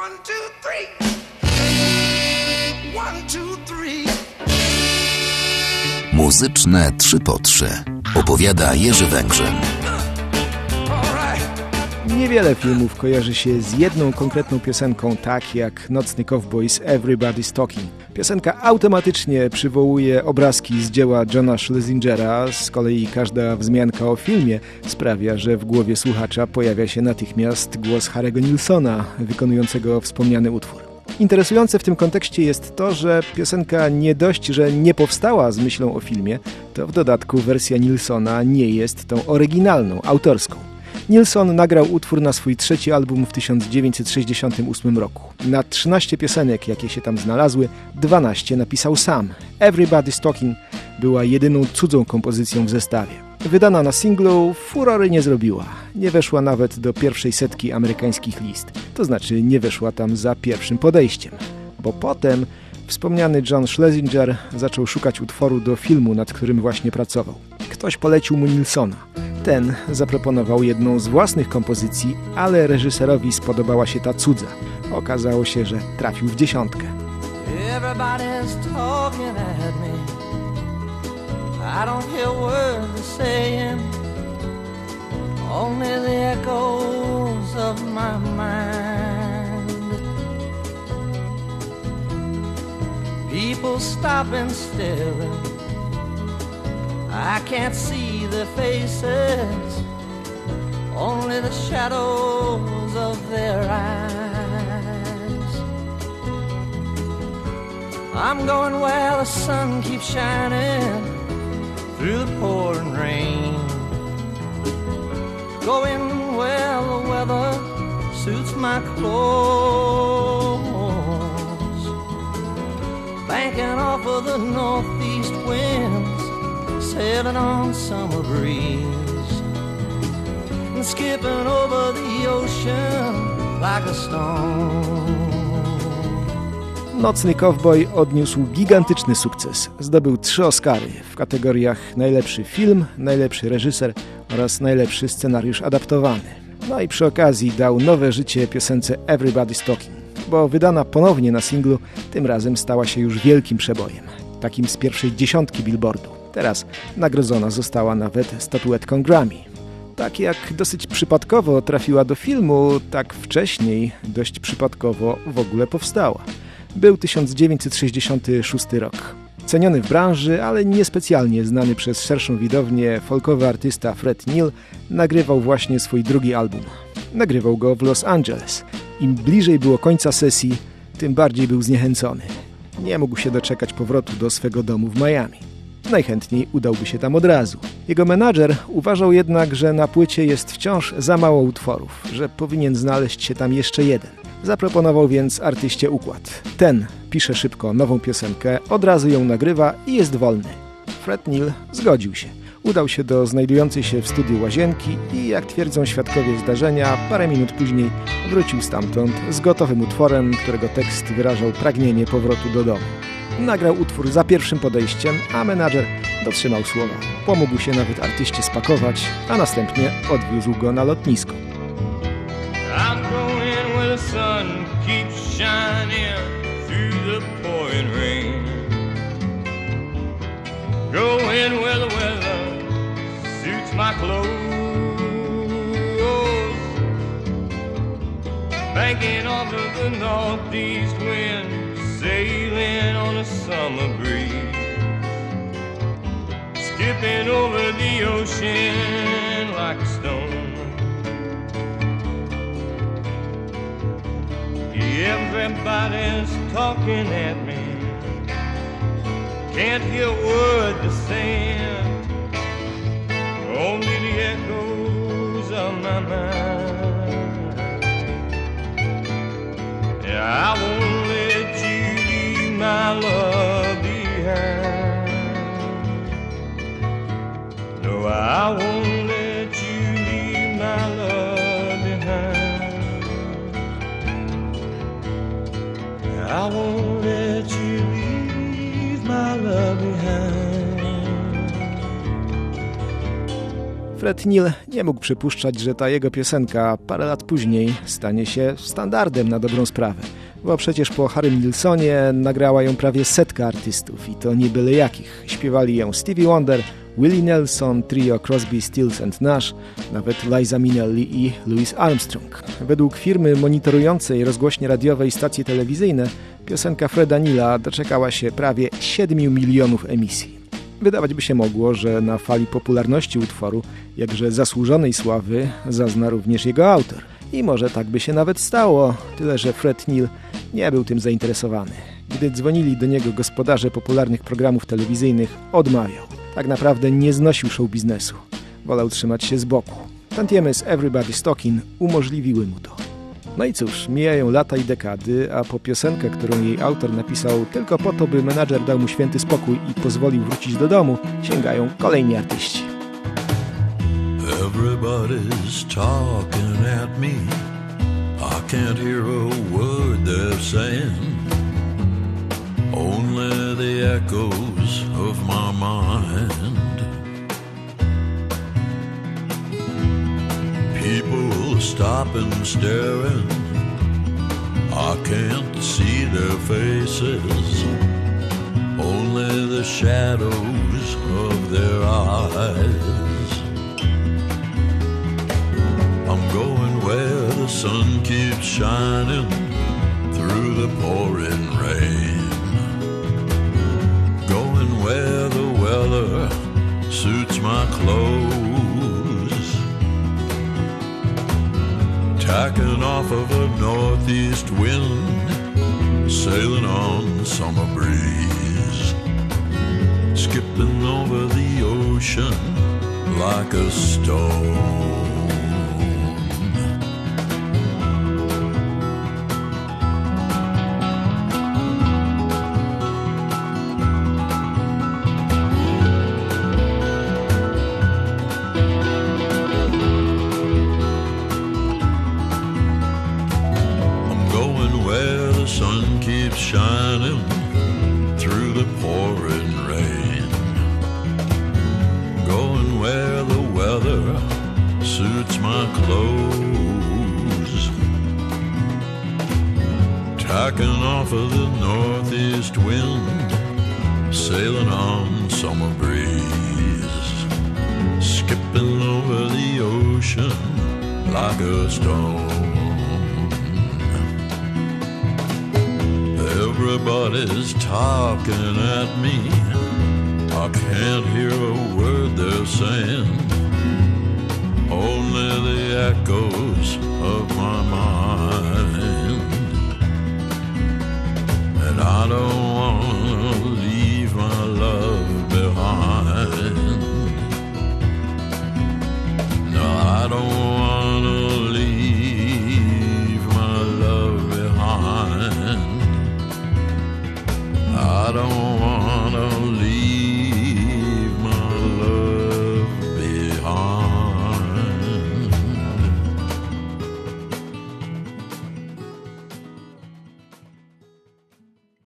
One, two, three. One, two, three. Muzyczne 3 po 3 opowiada Jerzy Węgrzyn. Niewiele filmów kojarzy się z jedną konkretną piosenką, tak jak Nocny Cowboys Everybody's Talking. Piosenka automatycznie przywołuje obrazki z dzieła Johna Schlesingera, z kolei każda wzmianka o filmie sprawia, że w głowie słuchacza pojawia się natychmiast głos Harry'ego Nilsona, wykonującego wspomniany utwór. Interesujące w tym kontekście jest to, że piosenka nie dość, że nie powstała z myślą o filmie, to w dodatku wersja Nilsona nie jest tą oryginalną, autorską. Nilsson nagrał utwór na swój trzeci album w 1968 roku. Na 13 piosenek, jakie się tam znalazły, 12 napisał sam. Everybody's Talking była jedyną cudzą kompozycją w zestawie. Wydana na singlu, furory nie zrobiła. Nie weszła nawet do pierwszej setki amerykańskich list. To znaczy nie weszła tam za pierwszym podejściem. Bo potem wspomniany John Schlesinger zaczął szukać utworu do filmu, nad którym właśnie pracował. Ktoś polecił mu Nilsona. Ten zaproponował jedną z własnych kompozycji, ale reżyserowi spodobała się ta cudza. Okazało się, że trafił w dziesiątkę. People stop and I can't see their faces, only the shadows of their eyes. I'm going where the sun keeps shining through the pouring rain. Going where the weather suits my clothes. Banking off of the northeast winds sailing on summer breeze and skipping over the ocean like a stone. Nocny Cowboy odniósł gigantyczny sukces. Zdobył trzy Oscary w kategoriach najlepszy film, najlepszy reżyser oraz najlepszy scenariusz adaptowany. No i przy okazji dał nowe życie piosence Everybody's Talking, bo wydana ponownie na singlu, tym razem stała się już wielkim przebojem, takim z pierwszej dziesiątki Billboardu. Teraz nagrodzona została nawet statuetką Grammy. Tak jak dosyć przypadkowo trafiła do filmu, tak wcześniej dość przypadkowo w ogóle powstała. Był 1966 rok. Ceniony w branży, ale niespecjalnie znany przez szerszą widownię, folkowy artysta Fred Neil nagrywał właśnie swój drugi album. Nagrywał go w Los Angeles. Im bliżej było końca sesji, tym bardziej był zniechęcony. Nie mógł się doczekać powrotu do swego domu w Miami najchętniej udałby się tam od razu. Jego menadżer uważał jednak, że na płycie jest wciąż za mało utworów, że powinien znaleźć się tam jeszcze jeden. Zaproponował więc artyście układ. Ten pisze szybko nową piosenkę, od razu ją nagrywa i jest wolny. Fred Neil zgodził się. Udał się do znajdującej się w studiu łazienki i, jak twierdzą świadkowie zdarzenia, parę minut później wrócił stamtąd z gotowym utworem, którego tekst wyrażał pragnienie powrotu do domu. Nagrał utwór za pierwszym podejściem, a menadżer dotrzymał słowa. Pomógł się nawet artyście spakować, a następnie odwiózł go na lotnisko. Banking off of the northeast wind sailing on a summer breeze, skipping over the ocean like a stone. Everybody's talking at me, can't hear a word they're saying, only the echoes of my mind. Yeah, I won't my love behind. No, I won't let you leave my love behind. I won't let you leave my love behind. Fred Neil nie mógł przypuszczać, że ta jego piosenka parę lat później stanie się standardem na dobrą sprawę. Bo przecież po Harrym Nilsonie nagrała ją prawie setka artystów i to nie byle jakich. Śpiewali ją Stevie Wonder, Willie Nelson, trio Crosby, Stills and Nash, nawet Liza Minnelli i Louis Armstrong. Według firmy monitorującej rozgłośnie radiowe i stacje telewizyjne piosenka Freda Nila doczekała się prawie 7 milionów emisji. Wydawać by się mogło, że na fali popularności utworu, jakże zasłużonej sławy, zazna również jego autor. I może tak by się nawet stało, tyle że Fred Neil nie był tym zainteresowany. Gdy dzwonili do niego gospodarze popularnych programów telewizyjnych, odmawiał. Tak naprawdę nie znosił show biznesu. Wolał trzymać się z boku. Tantiemy z Everybody's Talking umożliwiły mu to. No i cóż, mijają lata i dekady, a po piosenkę, którą jej autor napisał tylko po to, by menadżer dał mu święty spokój i pozwolił wrócić do domu, sięgają kolejni artyści. Everybody's talking at me. I can't hear a word they're saying. Only the echoes of my mind. People stopping, staring. I can't see their faces, only the shadows of their eyes. Sun keeps shining through the pouring rain. Going where the weather suits my clothes. Tacking off of a northeast wind, sailing on summer breeze. Skipping over the ocean like a stone. Shining through the pouring rain. Going where the weather suits my clothes. Tacking off of the northeast wind, sailing on summer breeze. Skipping over the ocean like a stone. Everybody's talking at me. I can't hear a word they're saying. Only the echoes of my mind. And I don't want to leave I don't